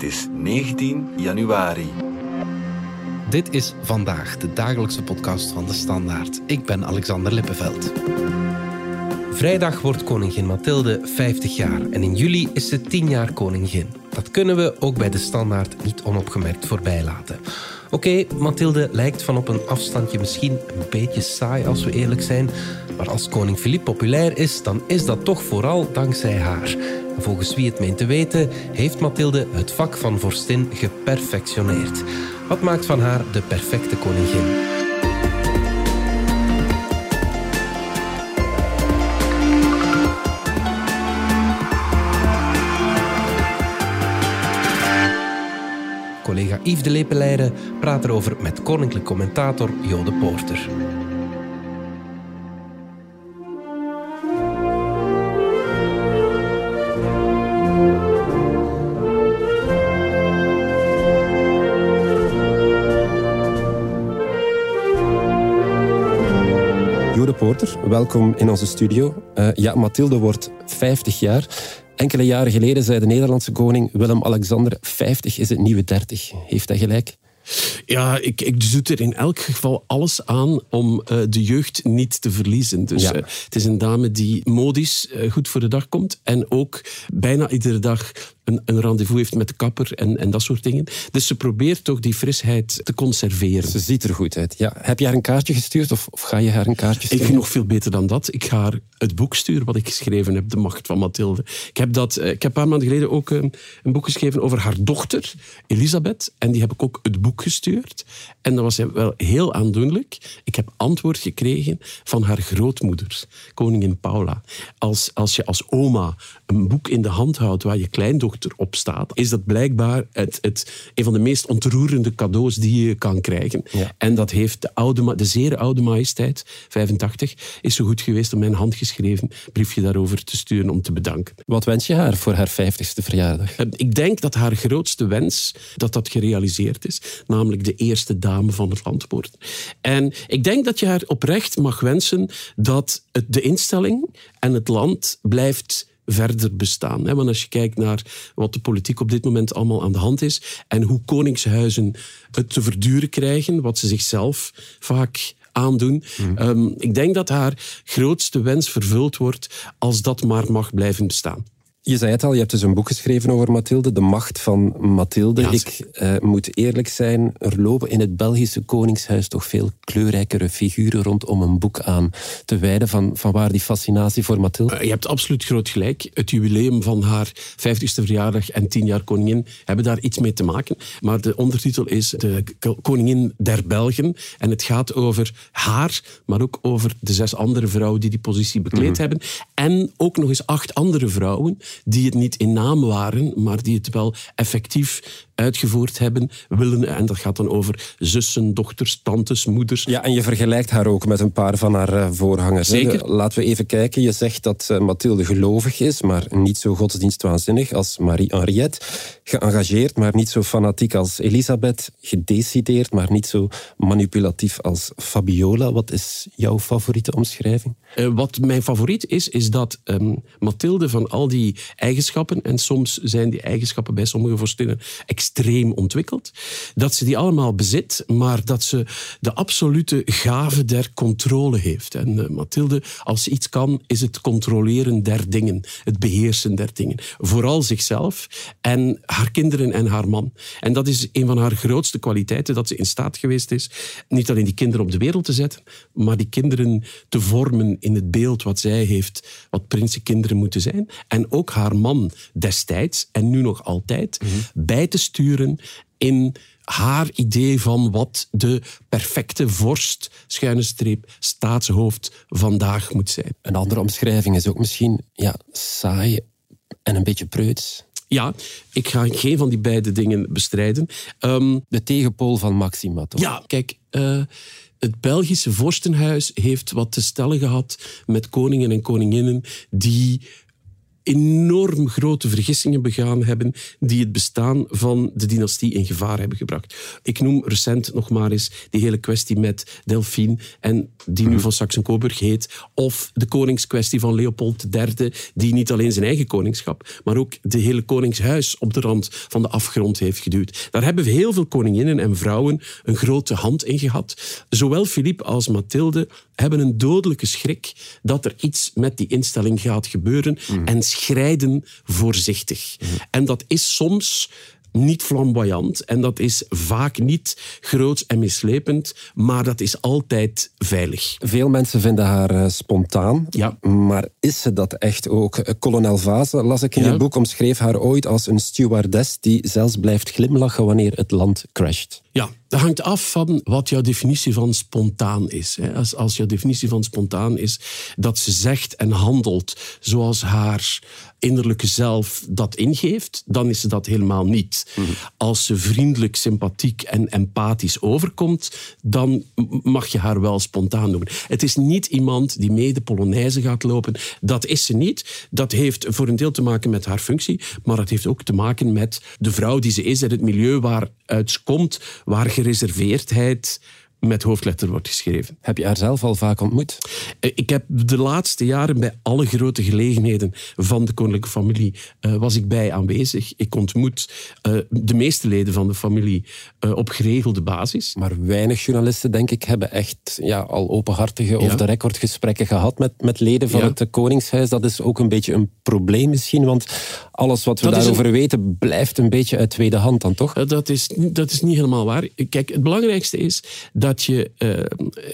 Het is 19 januari. Dit is vandaag de dagelijkse podcast van de Standaard. Ik ben Alexander Lippenveld. Vrijdag wordt koningin Mathilde 50 jaar en in juli is ze 10 jaar koningin. Dat kunnen we ook bij de Standaard niet onopgemerkt voorbij laten. Oké, Mathilde lijkt van op een afstandje misschien een beetje saai als we eerlijk zijn, maar als koning Philippe populair is, dan is dat toch vooral dankzij haar. En volgens wie het meent te weten, heeft Mathilde het vak van vorstin geperfectioneerd. Wat maakt van haar de perfecte koningin? Collega Yves de Lepeleire praat erover met koninklijk commentator Jode Poorter. Welkom in onze studio. Uh, ja, Mathilde wordt 50 jaar. Enkele jaren geleden zei de Nederlandse koning Willem-Alexander: 50 is het nieuwe 30. Heeft hij gelijk? Ja, ik, ik doe er in elk geval alles aan om uh, de jeugd niet te verliezen. Dus ja. uh, het is een dame die modisch uh, goed voor de dag komt en ook bijna iedere dag een, een rendezvous heeft met de kapper en, en dat soort dingen. Dus ze probeert toch die frisheid te conserveren. Ze ziet er goed uit. Ja. Heb je haar een kaartje gestuurd of, of ga je haar een kaartje sturen? Ik vind nog veel beter dan dat. Ik ga haar het boek sturen wat ik geschreven heb, De Macht van Mathilde. Ik heb, dat, ik heb een paar maanden geleden ook een, een boek geschreven over haar dochter, Elisabeth. En die heb ik ook het boek gestuurd. En dat was wel heel aandoenlijk. Ik heb antwoord gekregen van haar grootmoeder, koningin Paula. Als, als je als oma een boek in de hand houdt waar je kleindochter op staat, is dat blijkbaar het, het, een van de meest ontroerende cadeaus die je kan krijgen. Ja. En dat heeft de, oude, de zeer oude majesteit, 85, is zo goed geweest om mijn handgeschreven briefje daarover te sturen om te bedanken. Wat wens je haar voor haar 50ste verjaardag? Ik denk dat haar grootste wens, dat dat gerealiseerd is, namelijk de eerste dame van het land wordt. En ik denk dat je haar oprecht mag wensen dat het, de instelling en het land blijft verder bestaan. Want als je kijkt naar wat de politiek op dit moment allemaal aan de hand is en hoe koningshuizen het te verduren krijgen, wat ze zichzelf vaak aandoen. Mm. Um, ik denk dat haar grootste wens vervuld wordt als dat maar mag blijven bestaan. Je zei het al, je hebt dus een boek geschreven over Mathilde, De Macht van Mathilde. Ja, ik uh, moet eerlijk zijn, er lopen in het Belgische Koningshuis toch veel kleurrijkere figuren rondom een boek aan te wijden. Van, van waar die fascinatie voor Mathilde? Uh, je hebt absoluut groot gelijk. Het jubileum van haar 50ste verjaardag en 10 jaar koningin hebben daar iets mee te maken. Maar de ondertitel is De Koningin der Belgen. En het gaat over haar, maar ook over de zes andere vrouwen die die positie bekleed mm-hmm. hebben. En ook nog eens acht andere vrouwen die het niet in naam waren, maar die het wel effectief uitgevoerd hebben, willen. En dat gaat dan over zussen, dochters, tantes, moeders. Ja, en je vergelijkt haar ook met een paar van haar uh, voorgangers. Zeker. Laten we even kijken. Je zegt dat uh, Mathilde gelovig is, maar niet zo godsdienstwaanzinnig als Marie-Henriette. Geëngageerd, maar niet zo fanatiek als Elisabeth. Gedecideerd, maar niet zo manipulatief als Fabiola. Wat is jouw favoriete omschrijving? Uh, wat mijn favoriet is, is dat um, Mathilde van al die eigenschappen, en soms zijn die eigenschappen bij sommige vorstinnen extreem ontwikkeld, dat ze die allemaal bezit, maar dat ze de absolute gave der controle heeft. En uh, Mathilde, als ze iets kan, is het controleren der dingen, het beheersen der dingen. Vooral zichzelf en haar kinderen en haar man. En dat is een van haar grootste kwaliteiten, dat ze in staat geweest is niet alleen die kinderen op de wereld te zetten, maar die kinderen te vormen in het beeld wat zij heeft, wat prinsenkinderen moeten zijn. En ook haar man destijds, en nu nog altijd, mm-hmm. bij te sturen in haar idee van wat de perfecte vorst, schuine streep, staatshoofd vandaag moet zijn. Een andere omschrijving is ook misschien ja, saai en een beetje preuts. Ja, ik ga geen van die beide dingen bestrijden. Um, de tegenpool van Maxima, toch? Ja, kijk... Uh, het Belgische vorstenhuis heeft wat te stellen gehad met koningen en koninginnen die enorm grote vergissingen begaan hebben die het bestaan van de dynastie in gevaar hebben gebracht. Ik noem recent nog maar eens die hele kwestie met Delphine en die nu van Saxe-Coburg heet, of de koningskwestie van Leopold III, die niet alleen zijn eigen koningschap, maar ook de hele koningshuis op de rand van de afgrond heeft geduwd. Daar hebben we heel veel koninginnen en vrouwen een grote hand in gehad. Zowel Philippe als Mathilde hebben een dodelijke schrik dat er iets met die instelling gaat gebeuren en schrijden voorzichtig. En dat is soms niet flamboyant en dat is vaak niet groots en mislepend, maar dat is altijd veilig. Veel mensen vinden haar uh, spontaan, Ja. maar is ze dat echt ook? Eh, Kolonel Vase, las ik in Ja. je boek, omschreef haar ooit als een stewardess die zelfs blijft glimlachen wanneer het land crasht. Ja, dat hangt af van wat jouw definitie van spontaan is. Als, als jouw definitie van spontaan is dat ze zegt en handelt zoals haar innerlijke zelf dat ingeeft, dan is ze dat helemaal niet. Als ze vriendelijk, sympathiek en empathisch overkomt, dan mag je haar wel spontaan noemen. Het is niet iemand die mee de Polonaise gaat lopen. Dat is ze niet. Dat heeft voor een deel te maken met haar functie, maar het heeft ook te maken met de vrouw die ze is en het milieu waaruit ze komt, waar gereserveerdheid met hoofdletter wordt geschreven. Heb je haar zelf al vaak ontmoet? Eh, Ik heb de laatste jaren bij alle grote gelegenheden van de koninklijke familie eh, was ik bij aanwezig. Ik ontmoet eh, de meeste leden van de familie op geregelde basis. Maar weinig journalisten, denk ik, hebben echt ja, al openhartige of Ja. de recordgesprekken gehad met, met leden van Ja. het Koningshuis. Dat is ook een beetje een probleem misschien, want alles wat we Dat daarover weten blijft een beetje uit tweede hand dan toch? Eh, Dat is, dat is niet helemaal waar. Kijk, het belangrijkste is dat je eh,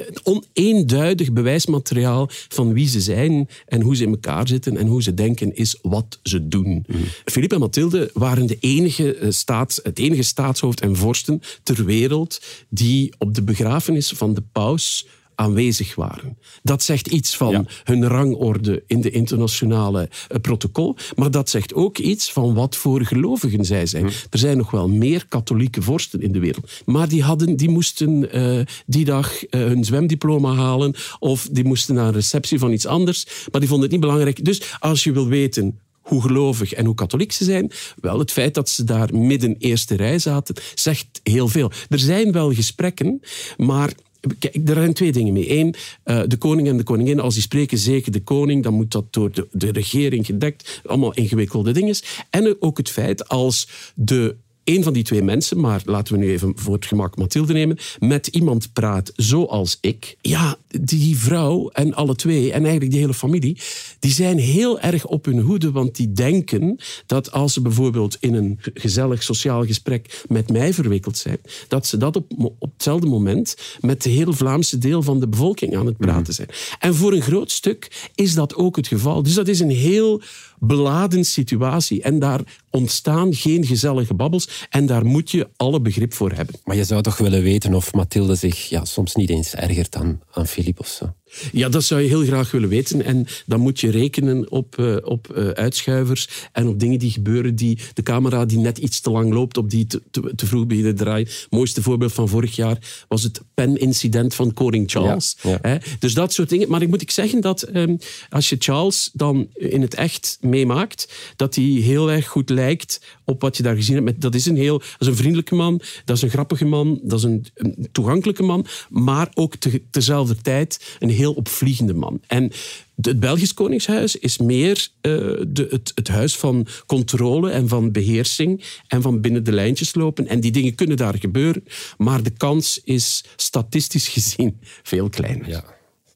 het oneenduidig bewijsmateriaal van wie ze zijn en hoe ze in elkaar zitten en hoe ze denken is wat ze doen. Philippe en Mathilde waren de enige eh, staats, het enige staatshoofd en vorsten ter wereld die op de begrafenis van de paus aanwezig waren. Dat zegt iets van Ja. hun rangorde in de internationale eh, protocol, maar dat zegt ook iets van wat voor gelovigen zij zijn. Er zijn nog wel meer katholieke vorsten in de wereld, maar die, hadden, die moesten eh, die dag eh, hun zwemdiploma halen of die moesten naar een receptie van iets anders, maar die vonden het niet belangrijk. Dus als je wil weten hoe gelovig en hoe katholiek ze zijn. Wel, het feit dat ze daar midden eerste rij zaten, zegt heel veel. Er zijn wel gesprekken, maar Kijk, er zijn twee dingen mee. Eén, eh, de koning en de koningin, als die spreken zeker de koning, dan moet dat door de, de regering gedekt. Allemaal ingewikkelde dingen. En ook het feit als de een van die twee mensen, maar laten we nu even voor het gemak Mathilde nemen, met iemand praat zoals ik. Ja, die vrouw en alle twee, en eigenlijk die hele familie, die zijn heel erg op hun hoede, want die denken dat als ze bijvoorbeeld in een gezellig sociaal gesprek met mij verwikkeld zijn, dat ze dat op, op hetzelfde moment met de hele Vlaamse deel van de bevolking aan het praten zijn. En voor een groot stuk is dat ook het geval. Dus dat is een heel beladen situatie en daar ontstaan geen gezellige babbels en daar moet je alle begrip voor hebben. Maar je zou toch willen weten of Mathilde zich ja, soms niet eens ergert aan, aan Philippe of zo? Ja, dat zou je heel graag willen weten. En dan moet je rekenen op, eh, op eh, uitschuivers en op dingen die gebeuren. Die, de camera die net iets te lang loopt, op die te, te, te vroeg beginnen draaien. Het mooiste voorbeeld van vorig jaar was het penincident van koning Charles. Ja, ja. Hè? Dus dat soort dingen. Maar ik moet ik zeggen dat ehm, als je Charles dan in het echt meemaakt, dat hij heel erg goed lijkt op wat je daar gezien hebt. Dat is een heel, dat is een vriendelijke man, dat is een grappige man, dat is een, een toegankelijke man, maar ook te, tezelfde tijd een heel opvliegende man. En het Belgisch Koningshuis is meer eh, de, het, het huis van controle en van beheersing en van binnen de lijntjes lopen. En die dingen kunnen daar gebeuren, maar de kans is statistisch gezien veel kleiner. Ja.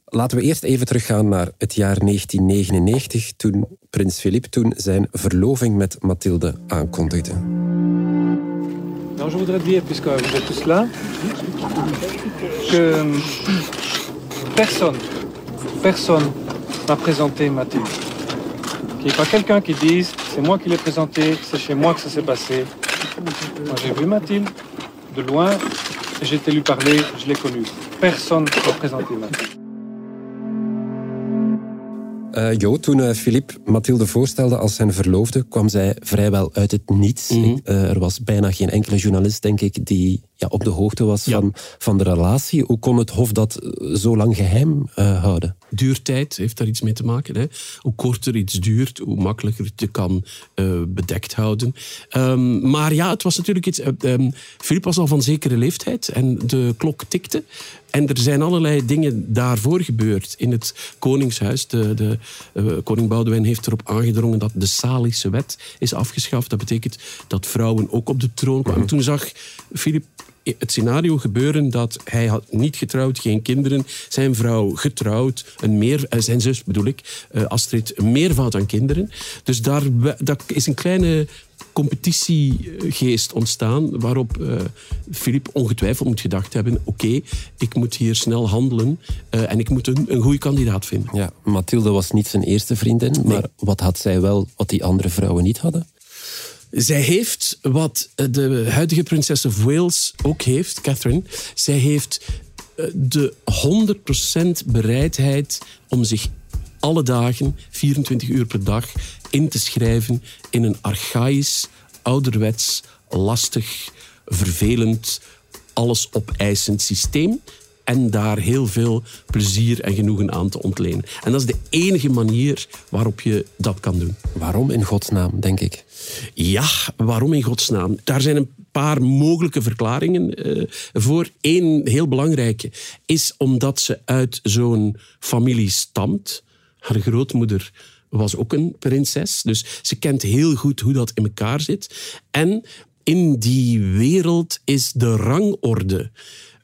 Laten we eerst even teruggaan naar het jaar 1999, toen prins Philippe toen zijn verloving met Mathilde aankondigde. Alors je voudrais dire, puisque vous êtes tous là, que personne, personne m'a présenté Mathilde. Qu'il n'y ait pas quelqu'un qui dise c'est moi qui l'ai présenté, c'est chez moi que ça s'est passé. Moi j'ai vu Mathilde de loin, j'ai été lui parler, je l'ai connue. Personne ne m'a présenté Mathilde. Eh, jo, toen eh, Philippe Mathilde voorstelde als zijn verloofde, kwam zij vrijwel uit het niets. Mhm. Eh, er was bijna geen enkele journalist, denk ik, die ja, op de hoogte was van, van de relatie. Hoe kon het Hof dat zo lang geheim uh, houden? Duurtijd heeft daar iets mee te maken. Hè. Hoe korter iets duurt, hoe makkelijker het je kan uh, bedekt houden. Um, maar ja, het was natuurlijk iets... Um, Filip was al van zekere leeftijd en de klok tikte. En er zijn allerlei dingen daarvoor gebeurd in het Koningshuis. De, de uh, koning Boudewijn heeft erop aangedrongen dat de Salische wet is afgeschaft. Dat betekent dat vrouwen ook op de troon kwamen. Toen zag Filip het scenario gebeuren dat hij had niet getrouwd, geen kinderen, zijn vrouw getrouwd, een meer, eh, zijn zus bedoel ik, uh, Astrid, een meervoud aan kinderen. Dus daar dat is een kleine competitiegeest ontstaan waarop Filip uh, ongetwijfeld moet gedacht hebben oké, ik moet hier snel handelen uh, en ik moet een, een goede kandidaat vinden. Ja, Mathilde was niet zijn eerste vriendin, nee. maar wat had zij wel wat die andere vrouwen niet hadden? Zij heeft wat de huidige prinses of Wales ook heeft, Catherine. Zij heeft eh, de 100% bereidheid om zich alle dagen, 24 uur per dag, in te schrijven in een archaïs, ouderwets, lastig, vervelend, alles opeisend systeem en daar heel veel plezier en genoegen aan te ontlenen. En dat is de enige manier waarop je dat kan doen. Waarom in godsnaam, denk ik? Ja, waarom in godsnaam? Daar zijn een paar mogelijke verklaringen uh, voor. Eén heel belangrijke is omdat ze uit zo'n familie stamt. Haar grootmoeder was ook een prinses, dus ze kent heel goed hoe dat in elkaar zit. En in die wereld is de rangorde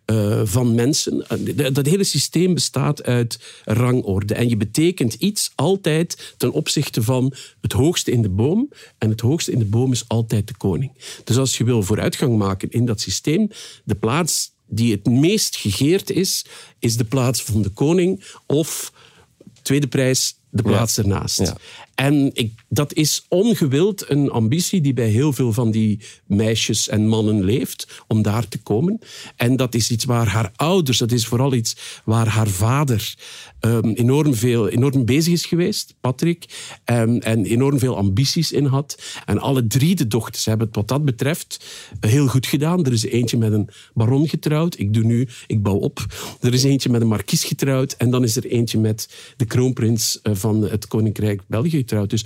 uh, van mensen. Dat hele systeem bestaat uit rangorde. En je betekent iets altijd ten opzichte van het hoogste in de boom. En het hoogste in de boom is altijd de koning. Dus als je wil vooruitgang maken in dat systeem, de plaats die het meest gegeerd is, is de plaats van de koning of tweede prijs de plaats ernaast. Ja. En ik, dat is ongewild een ambitie die bij heel veel van die meisjes en mannen leeft, om daar te komen. En dat is iets waar haar ouders, dat is vooral iets waar haar vader um, enorm, veel, enorm bezig is geweest, Patrick, um, en enorm veel ambities in had. En alle drie de dochters hebben het wat dat betreft heel goed gedaan. Er is eentje met een baron getrouwd, ik doe nu, ik bouw op. Er is eentje met een markies getrouwd en dan is er eentje met de kroonprins uh, van het Koninkrijk België getrouwd. Dus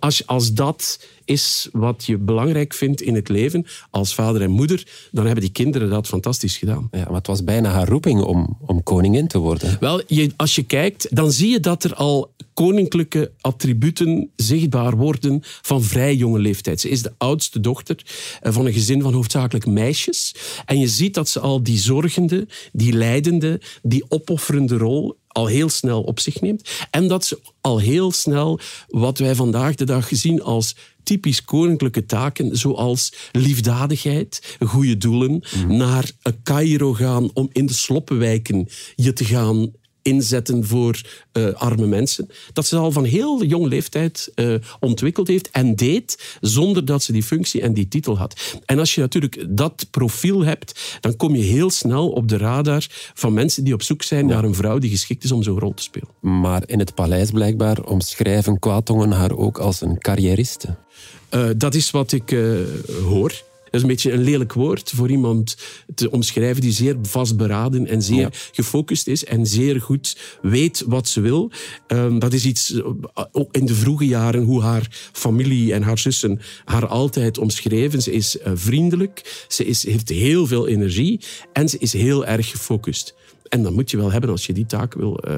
als, als dat is wat je belangrijk vindt in het leven als vader en moeder, dan hebben die kinderen dat fantastisch gedaan. Ja, maar het was bijna haar roeping om, om koningin te worden. Wel, je, als je kijkt, dan zie je dat er al koninklijke attributen zichtbaar worden van vrij jonge leeftijd. Ze is de oudste dochter eh, van een gezin van hoofdzakelijk meisjes. En je ziet dat ze al die zorgende, die leidende, die opofferende rol al heel snel op zich neemt. En dat ze al heel snel wat wij vandaag de dag zien als typisch koninklijke taken, zoals liefdadigheid, goede doelen, mhm. naar Cairo gaan om in de sloppenwijken je te gaan inzetten voor uh, arme mensen. Dat ze al van heel jong leeftijd uh, ontwikkeld heeft en deed zonder dat ze die functie en die titel had. En als je natuurlijk dat profiel hebt, dan kom je heel snel op de radar van mensen die op zoek zijn naar een vrouw die geschikt is om zo'n rol te spelen. Maar in het paleis blijkbaar omschrijven kwaadtongen haar ook als een carrièriste. Uh, dat is wat ik hoor. Dat is een beetje een lelijk woord voor iemand te omschrijven die zeer vastberaden en zeer gefocust is en zeer goed weet wat ze wil. Um, dat is iets, eh, ook in de vroege jaren, hoe haar familie en haar zussen haar altijd omschreven. Ze is uh, vriendelijk, ze is, heeft heel veel energie en ze is heel erg gefocust. En dat moet je wel hebben als je die taak wil uh,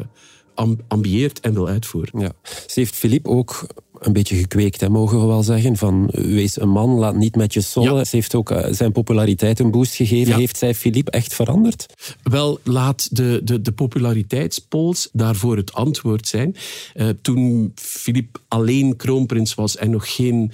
ambieert en wil uitvoeren. Ja. Ze heeft Philippe ook een beetje gekweekt, hè, mogen we wel zeggen. Van wees een man, laat niet met je sollen. Ze heeft ook uh, zijn populariteit een boost gegeven. Heeft zij Philippe echt veranderd? Wel, laat de, de, de populariteitspols daarvoor het antwoord zijn. Uh, toen Philippe alleen kroonprins was en nog geen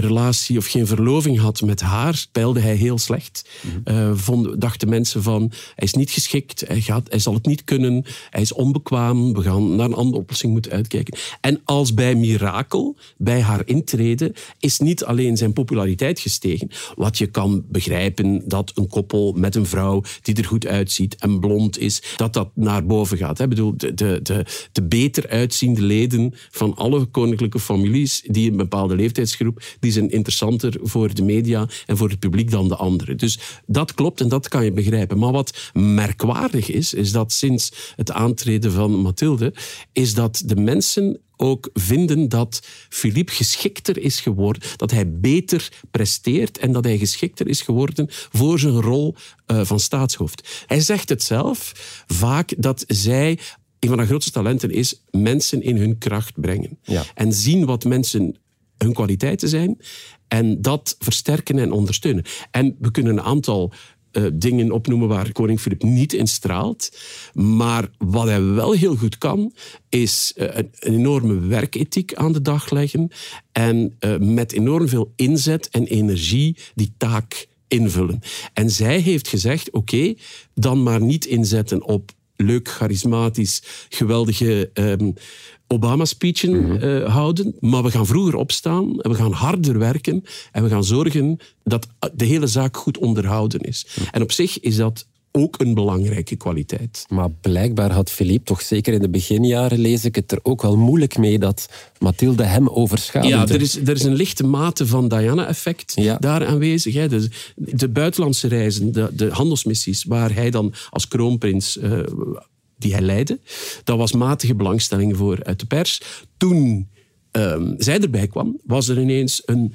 relatie of geen verloving had met haar, speelde hij heel slecht. Mm dachten mensen van, hij is niet geschikt, hij, gaat, hij zal het niet kunnen, hij is onbekwaam, we gaan naar een andere oplossing moeten uitkijken. En als bij mirakel, bij haar intrede, is niet alleen zijn populariteit gestegen, wat je kan begrijpen dat een koppel met een vrouw die er goed uitziet en blond is, dat dat naar boven gaat. Ik bedoel, de, de, de, de beter uitziende leden van alle koninklijke families die een bepaalde leeftijdsgroep die zijn interessanter voor de media en voor het publiek dan de andere. Dus dat klopt en dat kan je begrijpen. Maar wat merkwaardig is, is dat sinds het aantreden van Mathilde, is dat de mensen ook vinden dat Philippe geschikter is geworden, dat hij beter presteert en dat hij geschikter is geworden voor zijn rol uh, van staatshoofd. Hij zegt het zelf vaak dat zij een van de grootste talenten is mensen in hun kracht brengen. Ja. En zien wat mensen hun kwaliteiten zijn en dat versterken en ondersteunen. En we kunnen een aantal uh, dingen opnoemen waar koning Filip niet in straalt. Maar wat hij wel heel goed kan, is uh, een, enorme werkethiek aan de dag leggen en uh, met enorm veel inzet en energie die taak invullen. En zij heeft gezegd, oké, dan maar niet inzetten op leuk, charismatisch, geweldige um, Obama-speechen mm -hmm. houden. Maar we gaan vroeger opstaan en we gaan harder werken en we gaan zorgen dat de hele zaak goed onderhouden is. Mm. En op zich is dat ook een belangrijke kwaliteit. Maar blijkbaar had Philippe toch zeker in de beginjaren, lees ik het er ook wel moeilijk mee dat Mathilde hem overschaduwde. Ja, er is, er is een lichte mate van Diana-effect ja. daar aanwezig. Hè. De, de buitenlandse reizen, de, de handelsmissies, waar hij dan als kroonprins... Uh, die hij leidde, dat was matige belangstelling voor uit de pers. Toen um, zij erbij kwam, was er ineens een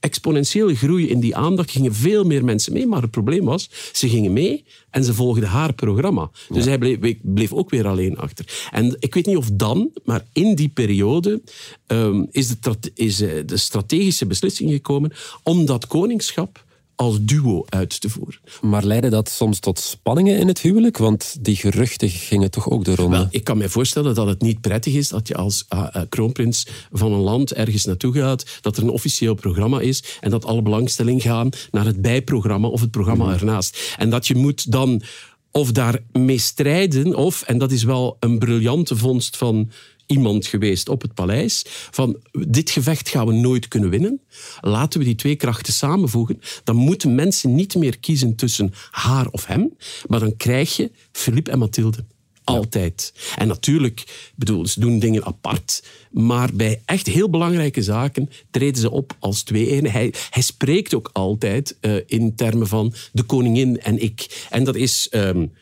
exponentiële groei in die aandacht. gingen veel meer mensen mee, maar het probleem was, ze gingen mee en ze volgden haar programma. Dus hij bleef, bleef, ook weer alleen achter. En ik weet niet of dan, maar in die periode um, is, de, is de strategische beslissing gekomen om dat koningschap als duo uit te voeren. Maar leidde dat soms tot spanningen in het huwelijk? Want die geruchten gingen toch ook de ronde? Wel, ik kan me voorstellen dat het niet prettig is dat je als uh, uh, kroonprins van een land ergens naartoe gaat, dat er een officieel programma is en dat alle belangstelling gaan naar het bijprogramma of het programma mm. ernaast. En dat je moet dan of daarmee strijden, of, en dat is wel een briljante vondst van iemand geweest op het paleis van dit gevecht gaan we nooit kunnen winnen. Laten we die twee krachten samenvoegen. Dan moeten mensen niet meer kiezen tussen haar of hem, maar dan krijg je Philippe en Mathilde. Altijd. En natuurlijk, bedoel, ze doen dingen apart, maar bij echt heel belangrijke zaken treden ze op als twee ene. Hij, hij spreekt ook altijd uh, in termen van de koningin en ik. En dat is um,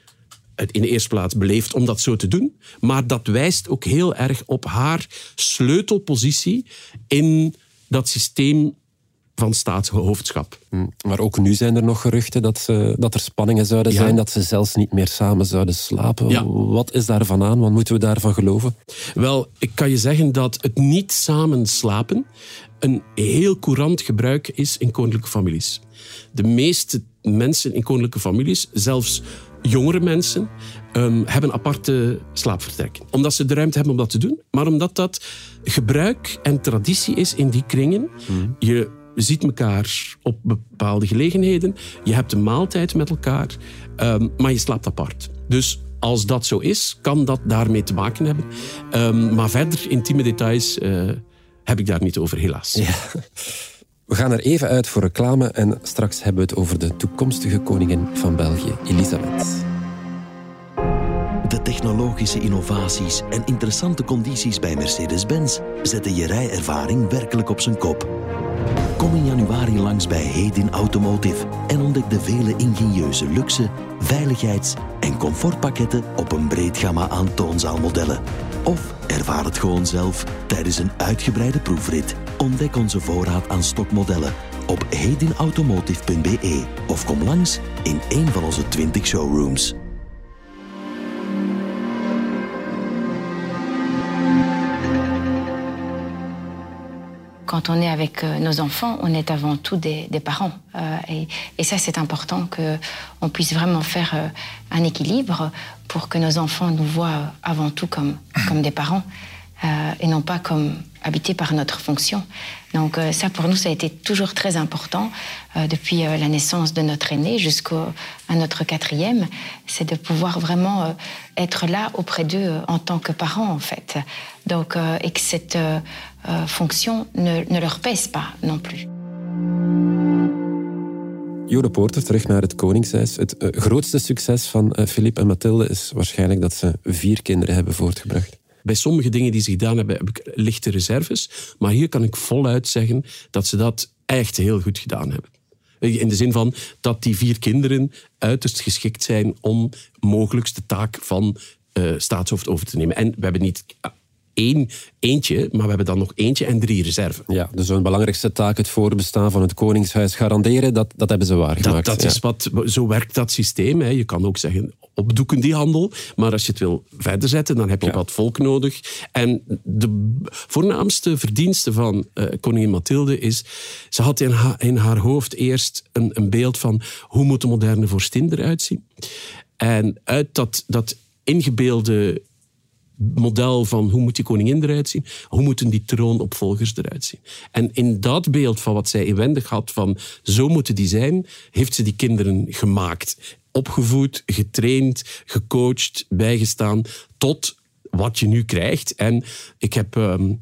het in de eerste plaats beleefd om dat zo te doen. Maar dat wijst ook heel erg op haar sleutelpositie in dat systeem van staatshoofdschap. Hm, maar ook nu zijn er nog geruchten dat, ze, dat er spanningen zouden ja. zijn, dat ze zelfs niet meer samen zouden slapen. Ja. Wat is daarvan aan? Wat moeten we daarvan geloven? Wel, ik kan je zeggen dat het niet samen slapen een heel courant gebruik is in koninklijke families. De meeste mensen in koninklijke families, zelfs jongere mensen um, hebben aparte slaapvertrekken. Omdat ze de ruimte hebben om dat te doen, maar omdat dat gebruik en traditie is in die kringen. Mm. Je ziet elkaar op bepaalde gelegenheden, je hebt een maaltijd met elkaar, um, maar je slaapt apart. Dus als dat zo is, kan dat daarmee te maken hebben. Um, maar verder, intieme details uh, heb ik daar niet over, helaas. Ja. We gaan er even uit voor reclame en straks hebben we het over de toekomstige koningin van België, Elisabeth. De technologische innovaties en interessante condities bij Mercedes-Benz zetten je rijervaring werkelijk op zijn kop. Kom in januari langs bij Hedin Automotive en ontdek de vele ingenieuze luxe, veiligheids- en comfortpakketten op een breed gamma aan toonzaalmodellen. Of ervaar het gewoon zelf tijdens een uitgebreide proefrit. Ontdek onze voorraad aan stokmodellen op hedinautomotive.be of kom langs in een van onze 20 showrooms. quand on est avec euh, nos enfants, on est avant tout des, des parents. Euh, et, et, ça, c'est important qu'on puisse vraiment faire euh, un équilibre pour que nos enfants nous voient avant tout comme, comme des parents euh, et non pas comme habités par notre fonction. Donc euh, ça, pour nous, ça a été toujours très important euh, depuis la naissance de notre aîné jusqu'à notre quatrième. C'est de pouvoir vraiment être là auprès d'eux en tant que parents, en fait. Donc, et que cette fonction ne, ne leur pèse pas non plus. Jode Poorter, terug naar het Koningshuis. Het uh, grootste succes van uh, Philippe en Mathilde is waarschijnlijk dat ze vier kinderen hebben voortgebracht. Bij sommige dingen die ze gedaan hebben, heb ik lichte reserves. Maar hier kan ik voluit zeggen dat ze dat echt heel goed gedaan hebben. In de zin van dat die vier kinderen uiterst geschikt zijn om mogelijk de taak van uh, staatshoofd over te nemen. En we hebben niet één eentje, maar we hebben dan nog eentje en drie reserven. Ja, dus een belangrijkste taak, het voorbestaan van het Koningshuis garanderen, dat, dat hebben ze waargemaakt. Dat, dat is wat, zo werkt dat systeem. Hè. Je kan ook zeggen, opdoeken die handel, maar als je het wil verder zetten, dan heb je wat volk nodig. En de voornaamste verdienste van uh, koningin Mathilde is, ze had in, in haar hoofd eerst een, een beeld van hoe moet de moderne vorstin eruit zien. En uit dat, dat ingebeelde model van hoe moet die koningin eruit zien, hoe moeten die troonopvolgers eruit zien. En in dat beeld van wat zij inwendig had van zo moeten die zijn, heeft ze die kinderen gemaakt. Opgevoed, getraind, gecoacht, bijgestaan, tot wat je nu krijgt. En ik heb ehm,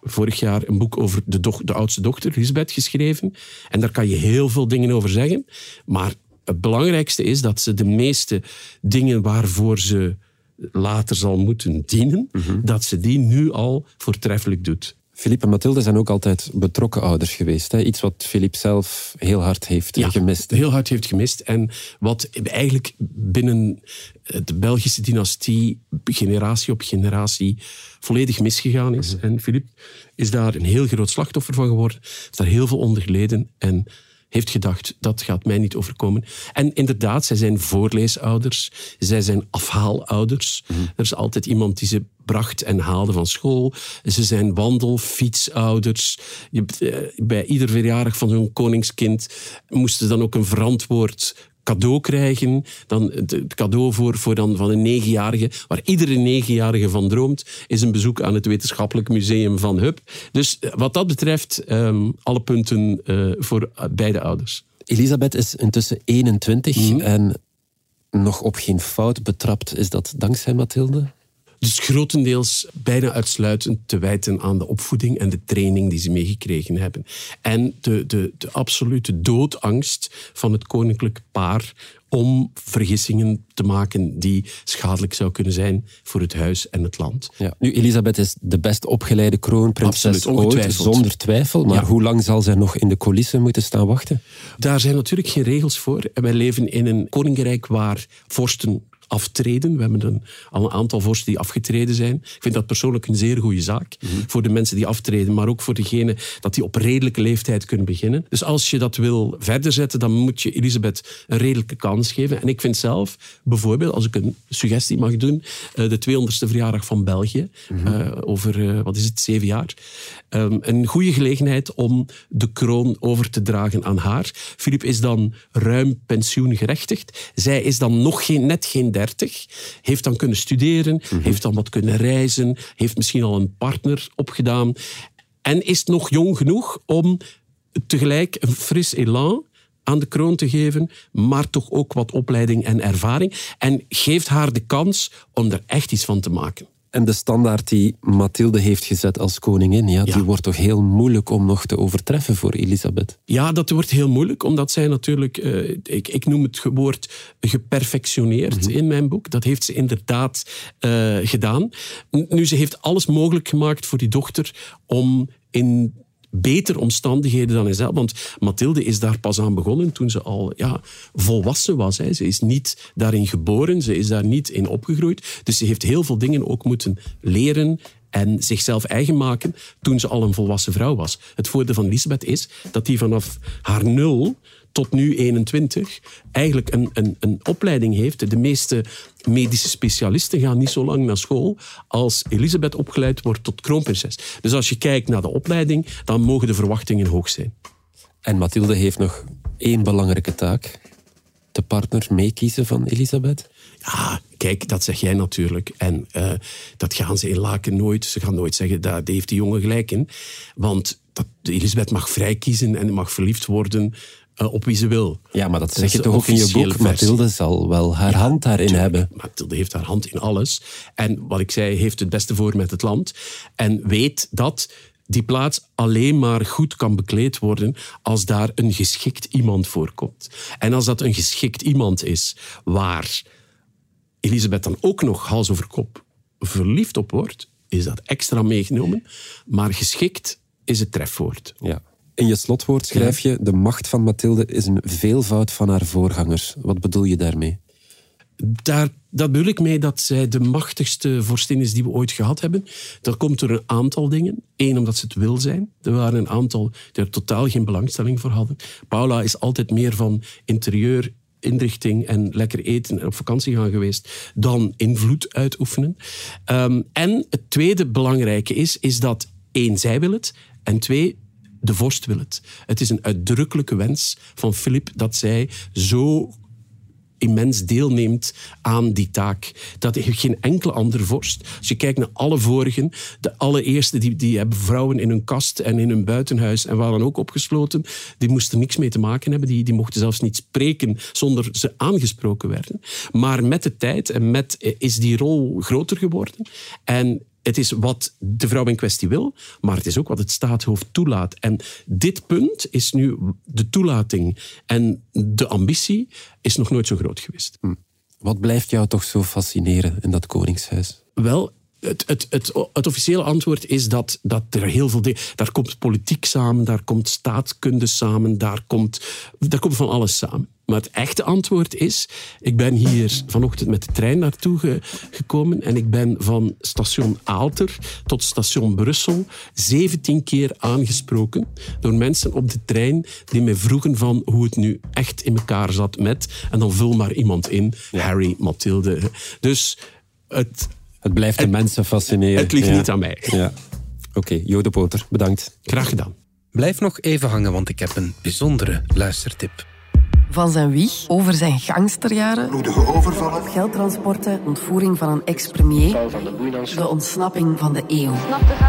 vorig jaar een boek over de, de oudste dochter, Lisbeth, geschreven. En daar kan je heel veel dingen over zeggen. Maar het belangrijkste is dat ze de meeste dingen waarvoor ze later zal moeten dienen, mhm. dat ze die nu al voortreffelijk doet. Filip en Mathilde zijn ook altijd betrokken ouders geweest. Hè? Iets wat Filip zelf heel hard heeft ja, gemist. Heel hard heeft gemist. En wat eigenlijk binnen de Belgische dynastie generatie op generatie volledig misgegaan is. Mhm. En Filip is daar een heel groot slachtoffer van geworden. Heeft daar heel veel onder geleden. En heeft gedacht, dat gaat mij niet overkomen. En inderdaad, zij zijn voorleesouders, zij zijn afhaalouders. Mhm. Er is altijd iemand die ze bracht en haalde van school. Ze zijn wandelfietsouders. Eh, bij ieder verjaardag van zo'n koningskind moesten dan ook een verantwoord cadeau krijgen. Dan het cadeau voor, voor dan van een negenjarige, waar iedere negenjarige van droomt, is een bezoek aan het Wetenschappelijk Museum van Hub. Dus eh, wat dat betreft, um, alle punten uh, voor beide ouders. Elisabeth is intussen 21 mhm. en nog op geen fout betrapt. Is dat dankzij Mathilde? Dus grotendeels bijna uitsluitend te wijten aan de opvoeding en de training die ze meegekregen hebben. En de, de, de absolute doodangst van het koninklijk paar om vergissingen te maken die schadelijk zou kunnen zijn voor het huis en het land. Ja. Nu, Elisabeth is de best opgeleide kroonprinses ooit, zonder twijfel. Maar hoe lang zal zij nog in de coulissen moeten staan wachten? Daar zijn natuurlijk geen regels voor. Wij leven in een koninkrijk waar vorsten aftreden. We hebben een, al een aantal vorsten die afgetreden zijn. Ik vind dat persoonlijk een zeer goede zaak. Voor de mensen die aftreden, maar ook voor degene dat die op redelijke leeftijd kunnen beginnen. Dus als je dat wil verder zetten, dan moet je Elisabeth een redelijke kans geven. En ik vind zelf, bijvoorbeeld, als ik een suggestie mag doen, eh, de 200ste verjaardag van België, mhm. eh, over, eh, wat is het, zeven jaar. Ehm, een goede gelegenheid om de kroon over te dragen aan haar. Filip is dan ruim pensioengerechtigd. Zij is dan nog geen, net geen 30, heeft dan kunnen studeren, mhm. heeft dan wat kunnen reizen, heeft misschien al een partner opgedaan en is nog jong genoeg om tegelijk een fris elan aan de kroon te geven, maar toch ook wat opleiding en ervaring. En geeft haar de kans om er echt iets van te maken. En de standaard die Mathilde heeft gezet als koningin, ja, die wordt toch heel moeilijk om nog te overtreffen voor Elisabeth? Ja, dat wordt heel moeilijk, omdat zij natuurlijk, uh, ik, ik noem het woord geperfectioneerd mhm. in mijn boek. Dat heeft ze inderdaad uh, gedaan. Nu, ze heeft alles mogelijk gemaakt voor die dochter om in beter omstandigheden dan hijzelf. Want Mathilde is daar pas aan begonnen toen ze al ja, volwassen was. Hè. Ze is niet daarin geboren, ze is daar niet in opgegroeid. Dus ze heeft heel veel dingen ook moeten leren en zichzelf eigen maken toen ze al een volwassen vrouw was. Het voordeel van Lisbeth is dat die vanaf haar nul tot nu 21 eigenlijk een, een, een opleiding heeft. De meeste medische specialisten gaan niet zo lang naar school als Elisabeth opgeleid wordt tot kroonprinses. Dus als je kijkt naar de opleiding, dan mogen de verwachtingen hoog zijn. En Mathilde heeft nog één belangrijke taak. De partner meekiezen van Elisabeth? Ja, kijk, dat zeg jij natuurlijk. En uh, dat gaan ze in Laken nooit. Ze gaan nooit zeggen, daar heeft die jongen gelijk in. Want dat, Elisabeth mag vrij kiezen en mag verliefd worden uh, op wie ze wil. Ja, maar dat zeg je toch ook in je boek. Versie. Mathilde zal wel haar hand daarin hebben. Mathilde heeft haar hand in alles. En wat ik zei, heeft het beste voor met het land. En weet dat die plaats alleen maar goed kan bekleed worden als daar een geschikt iemand voorkomt. En als dat een geschikt iemand is waar Elisabeth dan ook nog hals over kop verliefd op wordt, is dat extra meegenomen. Maar geschikt is het trefwoord. Ja. In je slotwoord schrijf je: De macht van Mathilde is een veelvoud van haar voorgangers. Wat bedoel je daarmee? Daar, dat bedoel ik mee dat zij de machtigste vorstin is die we ooit gehad hebben. Dat komt door een aantal dingen. Eén, omdat ze het wil zijn. Er waren een aantal die er totaal geen belangstelling voor hadden. Paula is altijd meer van interieur, inrichting en lekker eten en op vakantie gaan geweest dan invloed uitoefenen. Um, en het tweede belangrijke is, is dat één, zij wil het. En twee, de vorst wil het. Het is een uitdrukkelijke wens van Filip dat zij zo immens deelneemt aan die taak. Dat heeft geen enkele andere vorst. Als je kijkt naar alle vorigen, de allereerste die, die hebben vrouwen in hun kast en in hun buitenhuis en waren ook opgesloten, die moesten niks mee te maken hebben. Die, die mochten zelfs niet spreken zonder ze aangesproken werden. Maar met de tijd en met, eh, is die rol groter geworden. En het is wat de vrouw in kwestie wil, maar het is ook wat het staatshoofd toelaat. En dit punt is nu de toelating en de ambitie is nog nooit zo groot geweest. Hm. Wat blijft jou toch zo fascineren in dat koningshuis? Wel, het, het, het, het, officiële antwoord is dat, dat er heel veel dingen... Daar komt politiek samen, daar komt staatkunde samen, daar komt, daar komt van alles samen. Maar het echte antwoord is, ik ben hier vanochtend met de trein naartoe gekomen en ik ben van station Aalter tot station Brussel 17 keer aangesproken door mensen op de trein die mij vroegen van hoe het nu echt in elkaar zat met, en dan vul maar iemand in, Harry, Mathilde. Dus het... Het blijft de mensen fascineren. Het ligt niet aan mij. Ja. Oké, okay, Jode Poter, bedankt. Graag gedaan. Blijf nog even hangen, want ik heb een bijzondere luistertip van zijn wieg over zijn gangsterjaren, bloedige overvallen, geldtransporten, ontvoering van een ex-premier, de ontsnapping van de eeuw.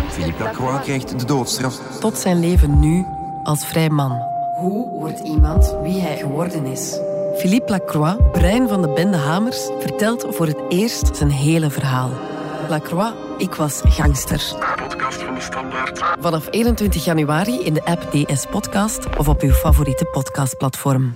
Philippe Lacroix krijgt de doodstraf. Tot zijn leven nu als vrij man. Hoe wordt iemand wie hij geworden is? Philippe Lacroix, brein van de bende Hamers, vertelt voor het eerst zijn hele verhaal. Lacroix, ik was gangster. Podcast van de Standaard. Vanaf 21 januari in de app DS Podcast of op uw favoriete podcastplatform.